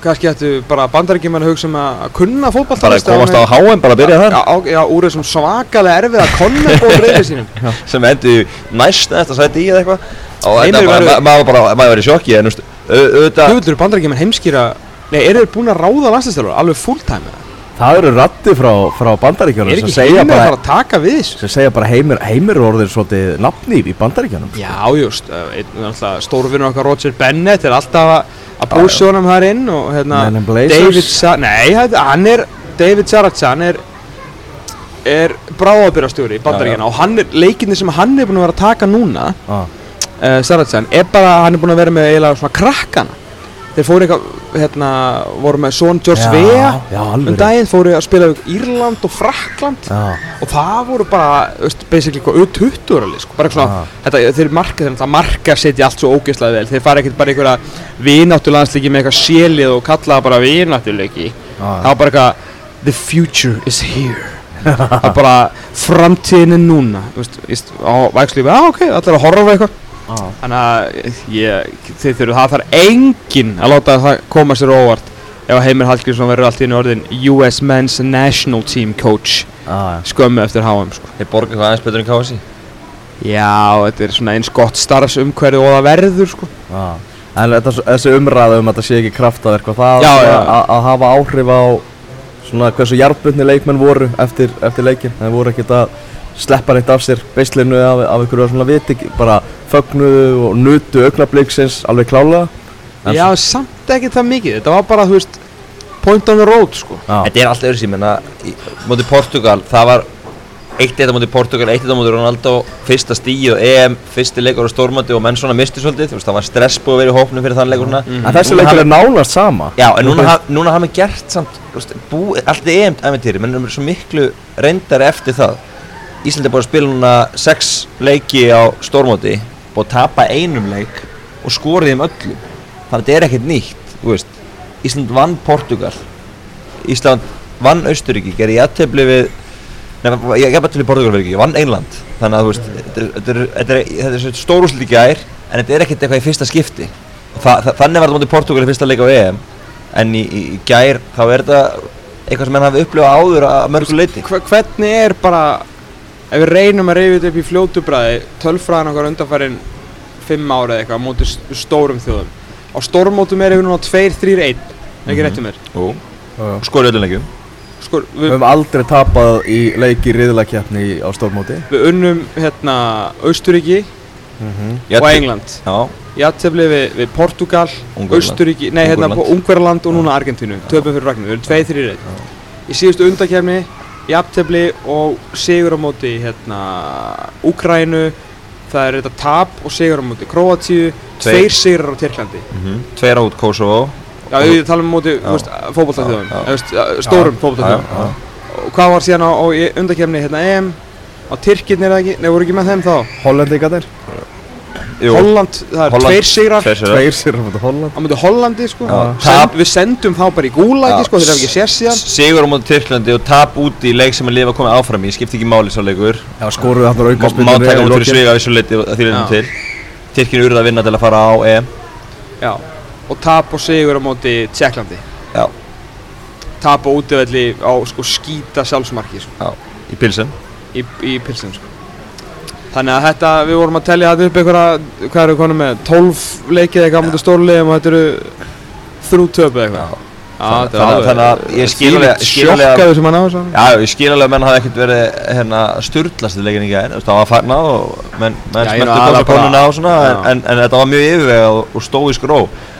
Kannski ættu bara bandaríkjumenn að hugsa um að að kunna fótballta Bara að komast á HM, bara að byrja þar. Já, já, úr þessum svakalega erfið að konna og reyði sínum. Sem endi næst næst að sæti í eða eitthvað maður bara, maður verið í sjokki en þú auðvitað Huguldur bandaríkjumenn heimskýra Nei, eru þeir búin að ráða landslistjálfur alveg fulltime eða? Það eru ratti frá, frá bandaríkjónum Er sem ekki segja heimir að bara, fara að taka við þessu? sem segja bara heimir, heimir er orðin svolítið nafni í bandaríkjónum Já, just, uh, stórfinnur okkar Roger Bennett er alltaf að- að búsa honum þar inn og hérna Men in Blazers. David Sa Nei, hann er David Sarachan er er bráðabyrjastjóri í bandaríkjana og hann er leikinni sem hann er búin að vera að taka núna ah. Uh, Sarachan er bara hann er búin að vera með eiginlega svona krakkana þeir fóru eitthvað hérna voru með Son George Já, Vea já, um daginn fóru að spila við Írland og Frakland Já, og það voru bara, basically eitthvað U20 ára sko, bara eitthvað svona, Ah. þetta, þeir marka þeir náttúrulega marka setja allt svo ógeðslega vel þeir fara ekkert bara einhverja vináttulandsleiki með eitthvað sélið og kalla það bara vináttuleiki Ah. það var bara eitthvað the future is here það er bara framtíðin er núna veist, á vægslífi, já ok, allir að horfa eitthvað ah. Þannig að ég, þið þurfu, það þarf enginn að láta það koma sér óvart ef að Heimir Hallgrímsson verður allt í orðin US Men's National Team Coach ah. skömmu eftir HM sko. þeir borga eitthvað aðeins betur en KSI Já, þetta er svona eins gott starfsumhverju og það verður sko. ah. En þetta, þessi umræða um að það sé ekki kraftaverk og það Já, já. að, að hafa áhrif á svona hversu jarðbundni leikmenn voru eftir, eftir leikin þeir voru ekkert að sleppa neitt af sér beislinu af, af einhverju svona viti bara fögnuðu og nutu augnabliksins alveg klálega En Já, samt ekki það mikið Þetta var bara, þú veist, point on the road sko. Já. Þetta er allt öðru sín, menna, móti Portugal, það var eitt eitt á móti Portugal, eitt eitt á móti Ronaldo, fyrsta stíð og EM, fyrsti leikur á stórmóti og menn svona misti svolítið, þú veist, það var stress búið að vera í hópnum fyrir þann leikur svona. En þessi leikur er nánast sama Já, en núna, haf, núna hafa við gert samt, þú veist, bú, allt í EM æventýri, menn erum svo miklu reyndari eftir það. Íslandi er búin að spila núna sex leiki á stórmóti, búin að tapa einum leik og skorið þeim öllum. Þannig að þetta er ekkert nýtt. Ísland vann Portugal, Ísland vann Austuríki, gerði jættefli við, nefnum, ég til í Portugal verið ekki, vann Einland. Þannig að, veist, þetta er, er, er, er stórúslit í gær, en þetta er ekkert eitthvað í fyrsta skipti. Þa, þa, þannig var þetta mótið Portugal í fyrsta leik á EM, en í, í, í gær þá er þetta eitthvað sem menn hafi upplifað áður að mörgu leiti. Hva- Hvernig er bara Ef við reynum að reyfa þetta upp í fljótubræði Tölfræðan okkar undanfærin Fimm ára eða eitthvað á móti st- stórum þjóðum. Á stórmótum er við núna 2-3-1 Ekki réttum mér? Jú. Já. Skorið öllum leikjum. Sko, Við við, höfum aldrei tapað í leiki riðlakjapni á stórmóti. Við unnum hérna Austuríki og England Jafntefli- England. Já, jafntefli við, við Portugal. Austuríki, nei hérna Ungverjaland. på Ungverjaland og núna Argentínu, töpum fyrir Ragnar, við erum tveið þrjir reynd. Í síðustu undakefni, jafntefli og sigur á móti hérna Úkrænu, það er þetta tap og sigur á móti Króatíu, Tveir. tveir sigrar á Tyrklandi. Mhm. Tveir át Kosovo Já, við talum um móti já. stórum já. Og hvað var síðan á, á undakefni hérna EM, á Tyrkirnir eða ekki, nei voru ekki með þeim þá? Hollendingarnir Jú, Holland, það er Holland, tveir sigrar. Tveir sigrar. Á móti Holland á móti Hollandi sko. Já. Send, við sendum þá bara í gúlagi Já. sko þeir hafa ekki sér síðan. Sigur á móti Tyrklandi og tap út í leik sem að lifa komið áfram í, skipti ekki máli svo leikur. Já, skoruðu þarna Má auka má taka út fyrir svega þessu leiti að því leitum Já. til. Tyrkinu urða að vinna til að fara á EM Já. og tap og sigur á móti Tjekklandi. Já. tap og útivelli á sko skýta sjálfsmarki sko, Já, í pilsen. Í, í pilsin sko þannig að þetta, við vorum að tellja þetta upp einhverja, hvað eru konum með 12 leikið eitthvað á móti stórlegum og þetta eru þrjú töpu eitthvað? Þannig alveg- þannig að ég skil alveg Þvílíkt skil alveg að- sjokkaður sem hann á þessu Já, ég skil alveg að menn hafi ekkert verið hérna sturglast í leikin í gæðin, það var fagnað og menn, aðalega góðsa konuna á svona en, þetta var mjög yfirvegað og, stóísk ró.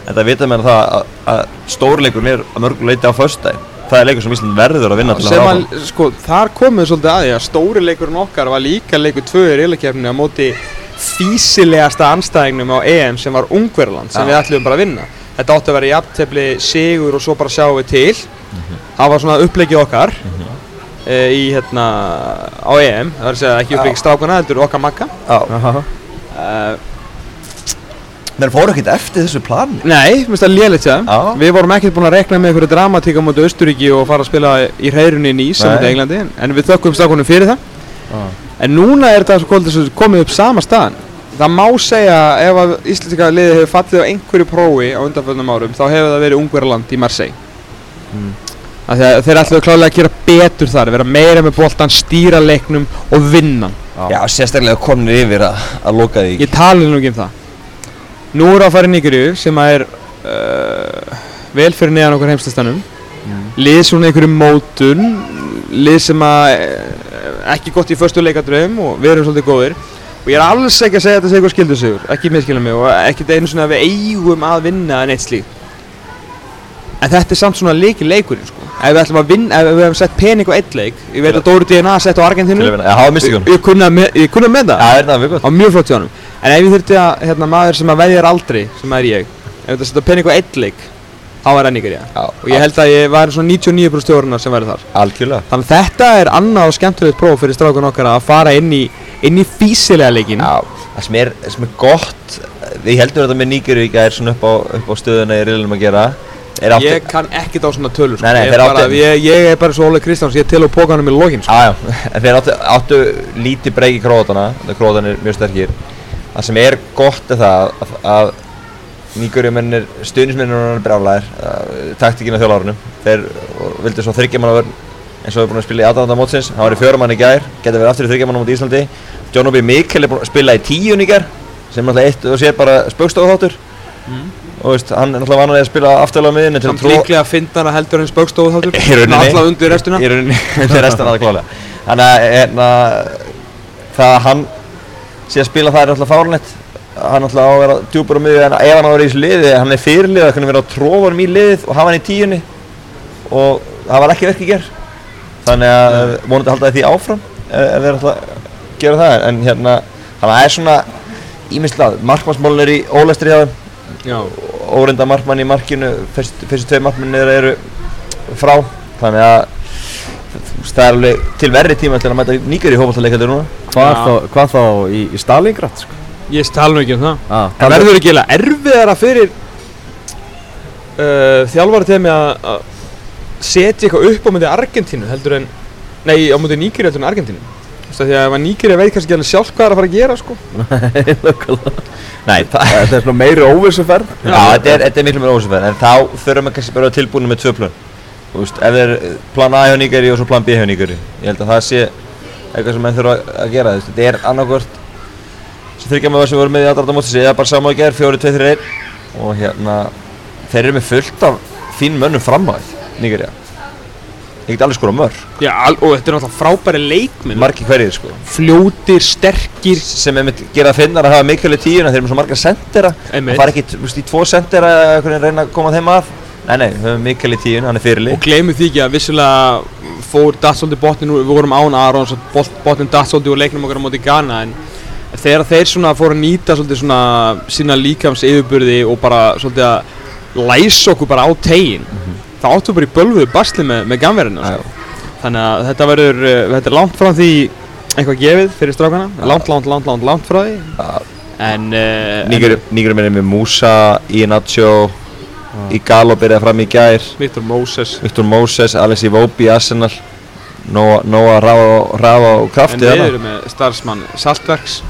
En það vita menn það að, að stórleikur er að mörgu leiti á föstudaginn það er leikur sem Ísland verður að vinna til að að, sko, þar komum við svolítið að því að stóri leikurinn okkar var líka leikur tvö í reylakefni á móti físilegasta anstæðingnum á EM sem var Ungverland sem Já. við ætlum bara að vinna. Þetta átti að vera jafntefli sigur og svo bara sjáum við til. Það var svona upplegið okkar e, í hérna á EM. Það var að segja ekki upplegið strákuna heldur okkar makka Já, uh, menn fóru ekkert eftir þessu plan nei, mér finnst það léleitt sér Já. við vorum ekkert búin að rekna með einhverju dramatík á móti Östuríki og fara að spila í hreirunni í Nýs á móti Englandi en við þökkum strákunum fyrir það En núna er sem komið upp sama staðan. Það má segja ef að íslenska liðið hefur fallið á einhverju prófi á undanföldnum árum þá hefur það verið Ungverjaland í Marseille. Mm. Þeir, þeir ætluðu klálega að gera betur þar, vera meira með boltan, stýra leiknum og vinna. Já, sérstaklega konur yfir að, að loka því Ég tali nú ekki um það. Nú er að fara í Nígeríu sem er uh, vel fyrir neðan okkur heimstastanum. Lið svona einhverju mótun, lið sem að uh, ekki gott í förstu leikadröðum og við erum svolítið góðir. Og ég er alls ekki að segja að þetta sé eitthvað skildusigur, ekki miskilja mig og ekki einu svona að við eigum að vinna en eitt slíkt. En þetta er samt svona leiki leikurinn sko. Ef við ætlum að vinna, ef við hefum sett pening á eitt leik, ég veit að Dóri DNA sett á Argentínu, ég, kunna með, það á mjög flott hjá honum en ef ég þurfti að hérna, maður sem að veðjar aldrei sem er ég ef þetta setja pening á eitt leik þá er það Nigeria Já, og ég held að ég væri svona 99% stjórnar sem væri þar. Algjörlega. Þannig að þetta er annað og skemmtilegt próf fyrir strákun okkar að fara inn í inn í físilega leikin Já, það sem er, sem er gott Við heldum þetta með Nígeríka er svona upp á, upp á stöðuna í riðlunum að gera. Er átti, ég kann ekkert á svona tölur sko. Nei, nei, ég, áttu- ég, ég er bara svo Óli Kristjáns ég tel á pókanum í lokin sko. Já, já, en þeir áttu, áttu lítið breyk í krótana Krótan er mjög sterkir Það sem er gott er það að, að Nígurjumennir, stuðnismennir er brjálæðir Taktikinn á þjólárunum Þeir og vildu svo þryggjamanna eins og við erum búin að spila í aðdæðanda mótsins. Hann var í fjörumann í gær, getur verið aftur í þryggjamanna mót Íslandi. John Obi Mikkel er búin að spila í tíun í gær sem er náttúrulega eitt og sér bara spöggstofaþáttur og veist, hann er náttúrulega vanalega að spila aftalega að samt trúa líklega fyndana heldur en spöggstofu þáttur Í rauninni. alltaf undir restuna í undir restina það klálega þannig að hérna, það að hann að spila það er alltaf fárlegt hann alltaf á að vera djúpur á miðju en ef hann á að vera í þessu liði hann er fyrirlið að kunna vera trófa hann í liðið og hafa hann í tíunni og það var ekki verk í ger þannig að vonandi halda því áfram ef, þeir alltaf gera það. En hérna það er svona ímislað markmannsmálun er í ólestri hjá þeim. Óreinda markmann í markinu fyrst, fyrstu tvei markmannir eru frá. Þannig að það er alveg til verri tíma til að mæta nýgur í hófaldaleikaður núna Hvað, Já. þá, hvað þá í, í Stalingrad sko? ég tala nú ekki um það. Ah, Það verður ekki eiginlega erfiðara fyrir uh, þjálfara temi að að setja eitthvað upp á myndi Argentínu heldur en nei, á myndi Níkiri heldur en Argentínu? Þú veist að því að Níkiri veit kannski ekki alveg sjálf hvað það er að fara að gera sko. Nei, það, Þetta er svona meiri óvissuferð. Já, þetta er, þetta er miklu meira ósefæð en þá þurfum við kannski bara að vera tilbúinu með tvö plön. Þú veist, ef þeir eh, plan A hjá nýgari og svo plan B hjá nýgari ég held að það sé eitthvað sem menn þurfa að- að gera þú veist, þetta er annarkvört sem þryggja með það sem við vorum með í aðdrafta mótis eða bara saman að gera, fjóri, tvei, þrjir, einn. Og hérna þeir eru með fullt af fín mönnum fram á þess nýgari ég get alveg skora mörg Já, og þetta er náttúrulega frábæri leikminn margi hverjir sko. Fljótir, sterkir. Sem er mitt gera að finna að hafa mikil í tíuna þeir eru með svo marga sendera það fara ekki þú veist, í tvo sendera veginn reyna að koma þeim að nei nei, við höfum mikil í tíuna, hann er fyrirli Og gleymið því ekki að vissulega fór datt svolítið botnin úr, við vorum án Arons og bot- botnin svolítið úr leiknum okkar á móti Ghana en þegar þeir svona fóru að nýta svona sína líkams yfirburði og bara að læsa okkur bara á tegin þá áttu bara í bölvuðu basli með, með gamverðinu sko. þannig að þetta verður uh, þetta er langt frá því eitthvað gefið fyrir strákana. Langt, langt, langt, langt, langt frá því. En uh, nýgur minni með Musa, Ianacho Igalo byrjaði fram í gær. Viktor Moses. Moses, Alessi Vóbi, Arsenal. Nóa, Rafa og en Krafti við þarna. erum með starfsmann Saltverks.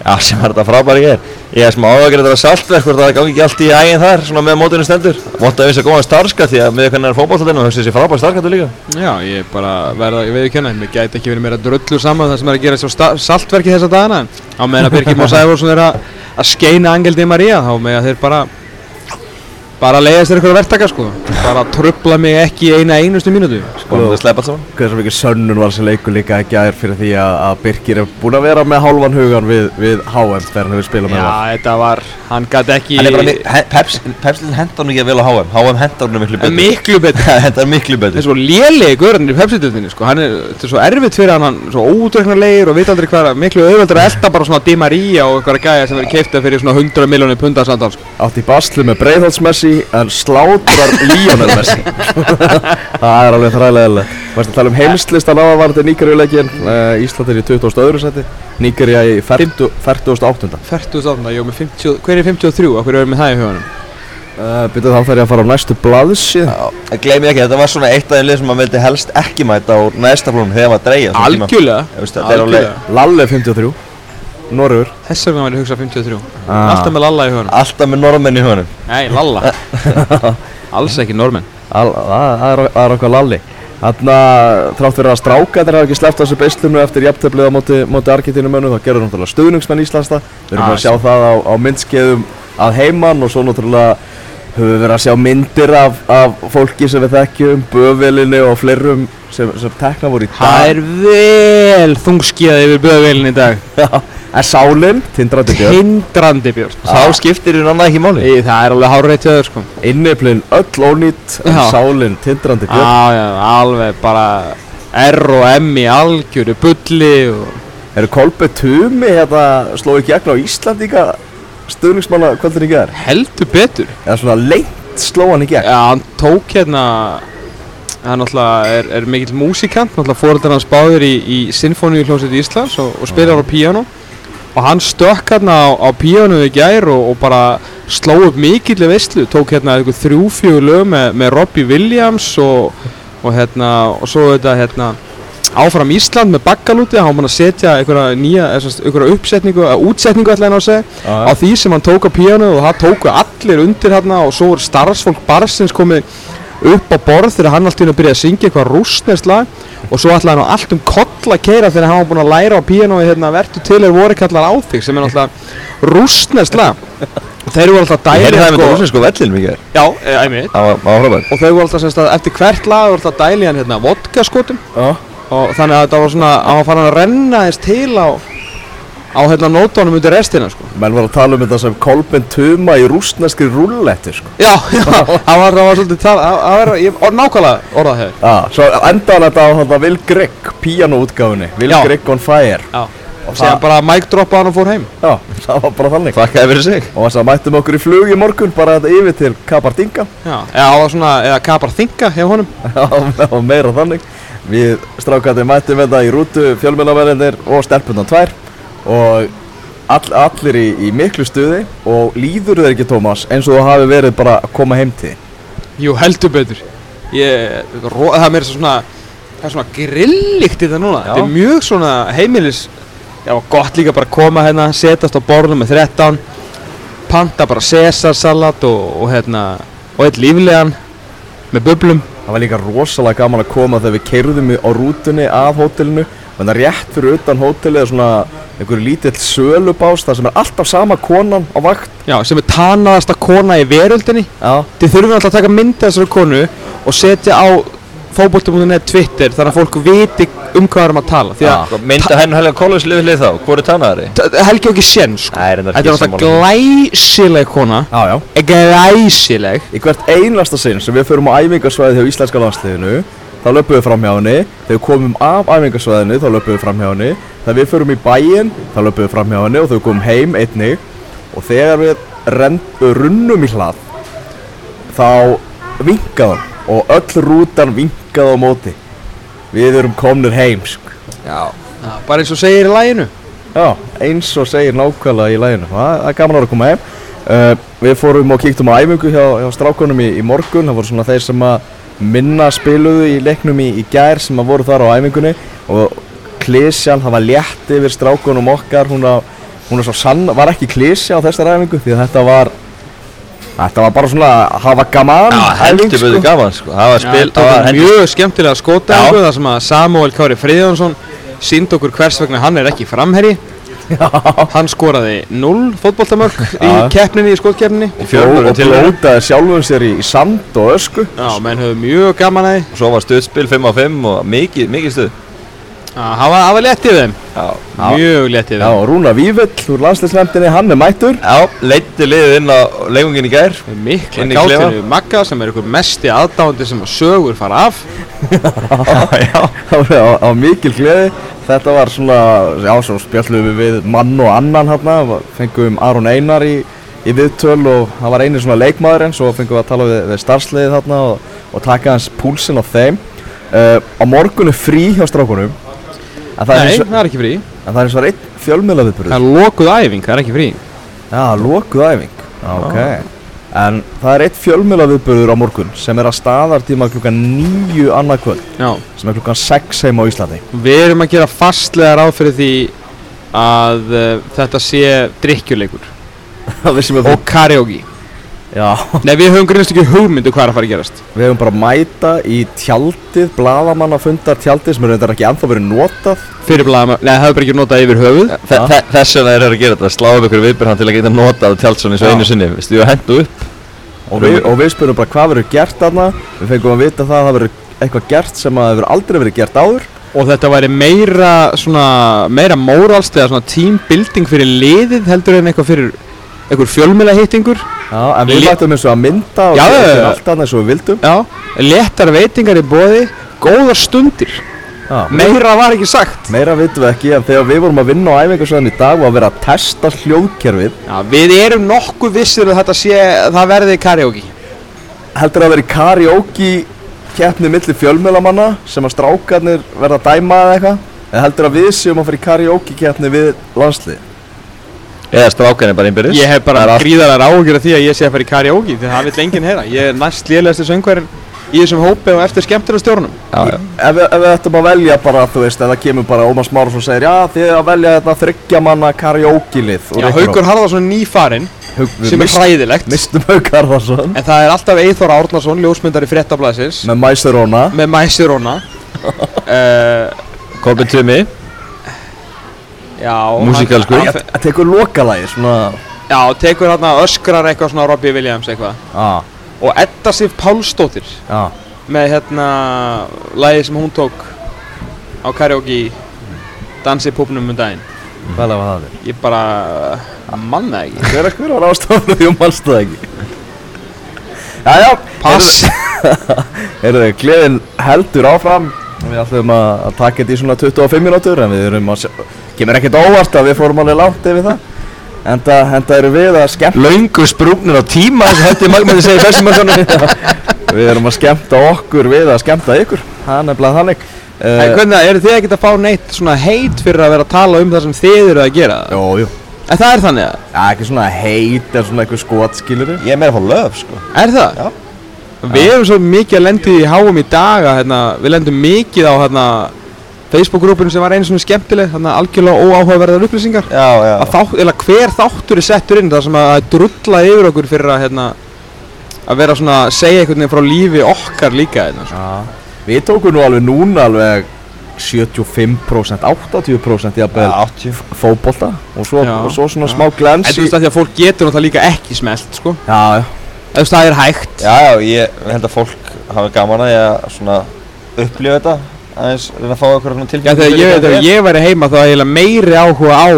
Já, sem er þetta frábæri ég er Ég er smá áhugaður þetta saltverk hvort það gangi ekki allt í ægin þar svona með mótunum stendur. Vont að við sér góðan starfskatt því að með hvernig er fótballtaldinu og þessi þessi frábæri starfskattu líka. Já, ég bara verða, ég veit ekki hérna, mér gæti ekki verið meira drullu saman það sem er að gera svo saltverki þessa dagana. En á meðan að Birgir Már Sæfarsson er að, að skeina Angel Di Maria þá með að þeir bara bara leiðast þér eitthvað verktaka sko. Bara trubla mig ekki í eina einustu mínútu Vonandi að sleppa allt saman Hversu mikið sönnun var þessi leikur líka ekki aðeir fyrir því að, að Birkir er búinn að vera með hálfan hugan við, við HM þegar hann hefur spilað með Já, þetta var, hann gæti ekki Hann er bara, mi- he- Peps, Pepsilin hendar nú ekki að vel á HM HM hendar nú miklu betur. Miklu betur. Það hendar miklu Það er betur svo lélegi gaurinn í pepsitöldinni sko, hann er, þetta er svo erfitt fyrir hann, hann svo ódreiknarlegir og veit aldrei hvað, er- miklu auðveldur að elda bara svona Di Maria og eitthvað gæja sem verið keifta fyrir svona 100 miljónir punda samtals. Sko. Átt í basli með Breiðholtsmessi en slátrar Lionel Messi. Það er alveg þræðilega Varst að tala um heimslistan á að var þetta Níkarjuleikin uh, Ísland er í 22. seti Níkarja í 40 48. 48, ég var með 50, hver er 53, okkur er með það í hugunum? Uh, Byrjuð þá þarf ég að fara á næstu blaðsíð Gleimi ekki, þetta var svona eitt af þeim lið sem maður vildi helst ekki mæta á næsta flónum þegar maður dreigja Algjörlega, Þetta er alveg algjörlega, Lalle 53 Norrur þess vegna var ég að hugsa 53, Ah. alltaf með Lalla í hugunum alltaf með norðmenn í honum. Nei, Lalla, alls ekki normenn það, það er, það er okkar lalli. Þannig að þrátt fyrir að stráka þeir hafa ekki sleppt á þessu beislunu eftir jafnteflið á móti, móti Argentínu mönnum þá gerur náttúrulega stuðningsmenn Íslands það. Við erum Ah, að sjá það á, á myndskeiðum að heiman og svo náttúrulega höfum við verið að sjá myndir af, af fólki sem við þekkjum, böðvelinni og fleirum sem, sem tekna voru í Það dag er vel þungskíðað yfir böðvélinn í dag En sálinn, tindrandi björn, Hindrandi björn. Þá skiptir í annað ekki máli. Í, Það er alveg hárreitt þér sko. Inniplinn öll ónýtt en sálinn, tindrandi björn. Já, já, alveg bara R og M í algjöru bulli og Eru Kolbe Tumi hérna sló í gegn á Íslandíka stuðningsmanna kvöldin í gerð? heldur betur. Eða svona leint sló hann í gegn? Já, hann tók hérna hann náttúrulega er, er mikill músikant náttúrulega fóreldrar hans báður í, í Sinfoníu hljómsveit Íslands og, og spilar á píano og hann stökk hérna á, á píano í gær og, og bara sló upp mikill veistlu, tók hérna þrjú-fjögur lög með, með Robbie Williams og, og hérna og svo þetta hérna áfram Ísland með baggalúti, hann var að setja einhverja nýja, einhverja uppsetningu, eða útsetningu ætla hann að segja, Já, á því sem hann tók á píanu og það tóku allir undir hérna og svo voru starfsfólk barsins komið upp á borð þegar hann alltaf byrjaði að syngja eitthvað rúsnest lag og svo ætlaði hann á allt um koll að keira þegar hann var búinn að læra á píanu hérna, vertu til er voru kallar á þig sem er alltaf rúsnest lag. Og þeir voru alltaf Ég dæli það með sko, rúsinsku vellin mikið já, e, var, var frábært og þau voru alltaf semst að eftir hvert lag voru alltaf dæli hann hérna vodka skotum Já. og þannig að þetta var svona að hann fann að renna þess til á á hérna nótónum undir restina sko. Menn var að tala um þetta sem Kolben Tuma í rústneskri rúlletti sko. já, já, það var, það var svolítið það það var, ég, or, nákvæmlega orðað hefur Já, svo endaði þetta á þetta Will Grigg píanóutgáfinni Will. Grigg on fire. Já, og síðan bara mic droppa hann og fór heim. Já, það var bara þannig. Þakkaði fyrir sig. Og þess að mættum okkur í flug í morgun bara þetta yfir til Kapardinga. Já, eða það var svona, eða kapar þinga hjá honum. Já, meira þannig. Við strákandi mættum þetta í rútu fjölmjölaverðinir og stelpundan tvær og all, allir í, í miklu stuði og líður þeir ekki Tómas eins og þú hafi verið bara að koma heim til jú, heldur betur. Ég, ro, það er svona það er svona grillíkt í það núna. Já. þetta er mjög svona heimilis já, gott líka bara að koma hérna setast á borðinu með 13 panta bara Caesarsalat og, og hérna og eitt líflegan með bublum. Það var líka rosalega gaman að koma þegar við keirðum á rútunni af hótelinu. Þannig rétt fyrir utan hótelið er svona einhverju lítill sölubás þar sem er alltaf sama konan á vakt. Já, sem er tanaðasta kona í veröldinni. Já, þið þurfum alltaf að taka mynd af þessari konu og setja á fótbolti.net Twitter þannig að fólk viti um hvað við erum að tala. Því að Sko, Mynda henn Helga Collins liðið hlið þá, hvor er tannaðari? t- Helgi ekki sén sko. Þetta er náttúrulega glæsileg kona. Já, já. Glæsileg. Í hvert einlasta sinn sem við förum á æfingarsvæði hjá íslenska landsliðinu þá löpum við fram hjá henni. Þegar við komum af æfingarsvæðinu þá löpum við fram hjá henni þegar við förum í bæinn þá löpum við fram hjá henni og við komum heim einnig. Og þegar við rend, runnum í hlað þá hann og öll rútan vinkaði á móti. Við erum komnir heim sko. Já, bara eins og segir í læginu Já, eins og segir nákvæmlega í læginu það er gaman að vera að koma heim. Uh, Við fórum og kíktum á æfingu hjá, hjá strákunum í, í morgun. Það voru svona þeir sem að minna spiluðu í leiknum í, í gær sem að voru þar á æfingunni. Og klísjan, það var létt yfir strákunum okkar hún, að, hún svo sann, var ekki klísja á þessar æfingu því að þetta var þetta var bara svona að hafa gaman Já, heldur æfing, byrðu gaman sko, það var Já, spil, þetta það var mjög skemmtilega skótaðingu þar sem að Samuel Kári Friðjónsson sínd okkur hvers vegna hann er ekki framherri hann skoraði 0 fótboltamörk í Já. keppninni, í skótkeppninni og, og blótaði sjálfum sér í, sand og ösku. Já, menn höfðu mjög gaman að því. Svo var stuðspil 5 á 5 og mikið, mikið stuð. Já, Það var, létt yfir þeim. Já, Mjög yfir Já, þeim. Og Rúna Vívill úr landsliðsnefndinni, hann er mættur. Já, leiti liðið inn á leikungin í gær. Mikla í gátinu Magga sem er ykkur mesti aðdáandi sem að sögur fara af. Já, Það var mikil gleði. Þetta var svona, já, svo spjallum við við mann og annan hérna Fengum Aron Einar í, í viðtöl og hann var eini svona leikmaður en Svo fengum við að tala við, við starfsliðið þarna og, og taka hans púlsinn á þeim. Uh, Á morgun er frí hjá strákunum það Nei, og, það er ekki frí. En það er eins og einn fjölmiðla Það er lokuð æfing, það er ekki frí. Já, lokuð æfing. Ok. En það er eitt fjölmiðla á morgun sem er að staðartíma klukkan nýju annað kvöld Já. sem er klukkan 6 heim á Íslandi. Við erum að gera fastlega ráð fyrir því að uh, þetta sé drikkjuleikur og karaoke Já, Nei, við höfum grunst ekki hugmyndu hvað er að fara að gerast. Við hefum bara að mæta í tjaldið, blaðamannafundar tjaldið sem er reyndar ekki ennþá verið notað. Fyrir blaðum, nei, það hefur bara ekki notað yfir höfuð. Þe- þe- Þess vegna er það að gera þetta, slá upp ykkur viðbyrðan til að geta notað tjálsson eins og einu sinni Vistu, ég hendu upp. Og við, og við spyrum bara hvað verður gert þarna? Við fengum að vita það að það verður eitthvað gert sem að hefur aldrei verið gert áður. Og þetta væri meira svona, meira móralst eða svona team building fyrir liðið heldur en eitthvað fyrir eitthvað fjölmjöla hittingur Já, en við mættum eins og að mynda og gera allt þarna eins og við vildum. Já, léttar veitingar í bóði, góðar stundir. Já. Meira var ekki sagt. Meira vitum við ekki en þegar við vorum að vinna á æfingarsvæðin í dag var að vera að testa hljóðkerfið Já, við erum nokkuð vissir að þetta sé, það verði karaoke. Heldur að vera í karaoke keppni milli fjölmjölamanna sem að strákarnir verða að dæma eða eitthvað? Eða heldur að við séum að fara í karaoke keppni við landslið Eða strákan er bara innbyrðis. Ég hef bara gríðarar áhugjur af því að ég sé að fara í karaoke því það vill enginn heyra. Ég er næst lélegasti söngvarinn í þessum hópi og eftir skemmtilega stjórnum Já, já. ef, við- ef við ættum að velja bara þú veist ef það kemur bara Ómar Smáros og segir já þið er að velja þetta þryggja manna karaoke lið Já, Haukur Harðarsson er nýfarinn sem er hræðilegt. mistum Hauk Harðarsson En það er alltaf Eithor Árnason, ljósmyndari fréttablasins með Mæsuróna með Mæsirona uh, Hann- það tekur lokalagi svona Já, tekur hérna öskrar eitthvað svona Robbie Williams eitthvað. Já. Og Edda Sif Pálsdóttir já. með hérna lagið sem hún tók á karaoke í dansi púpnum um daginn. Hvað lag var það? Þér? Ég bara manna ekki. Hver er hver var ástofnum því um mannstu það ekki? Já já. Pass. Heyrðu, gleðin heldur áfram. Við ætlum að, að taka þetta í svona 25 mínútur En við erum að sjá Kemur ekkert óvart að við fórum alveg langt yfir það. Enda, enda erum við að skemmta Laungu sprúknir á tíma þess að hætti Magmæði segir þessum að svona Við erum að skemmta okkur við að skemmta ykkur. Það er nefnilega þannig. Uh, hvernig, eru þið ekkert að fá neitt svona heit fyrir að vera að tala um það sem þið eru að gera? Jú, jú. En það er þannig að, Já, ekki svona heit En svona eitthvað skot, skilur Ég er meira að fá löf sko. Er það? Já. Við erum svo mikið að lendi í háum í dag að hérna, við lendum mikið á hérna, Facebook-grúpinu sem var einu svona skemmtileg, hérna, algjörlega óáhugaverðar upplýsingar. Já, já Að þátt, eða hver þáttur er settur inn þar sem að drulla yfir okkur fyrir að, hérna, að vera svona að segja einhvern veginn frá lífi okkar líka. Hérna, sko. Já Við tókum nú alveg núna alveg 75% 80% jafnvel Já, 80 fótbolta og svo, og svo svona Já. smá glens En þú veist að því að fólk getur náttúrulega líka ekki smelt, sko. Já, já Ef það er hægt. Já, já, ég held að fólk hafi gaman að að upplifa þetta aðeins reyna að fá Já tilfinningu þegar ég, þegar þetta ég væri heima þá er eiginlega meiri áhuga á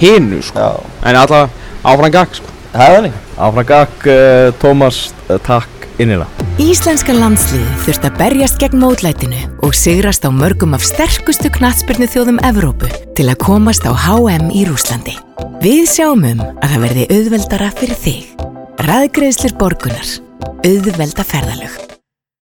hinu sko Já, En alltaf áfram gag sko það er þannig Áfram gakk, uh, Tómas, uh, takk innilega Íslenska landsliðið þurft að berjast gegn mótlætinu og sigrast á mörgum af sterkustu knatsbyrnu þjóðum Evrópu til að komast á HM í Rúslandi. Við sjáum um að það verði auðveldara fyrir þig. Ræðgreðslir borgunar. Auðvelda ferðalög.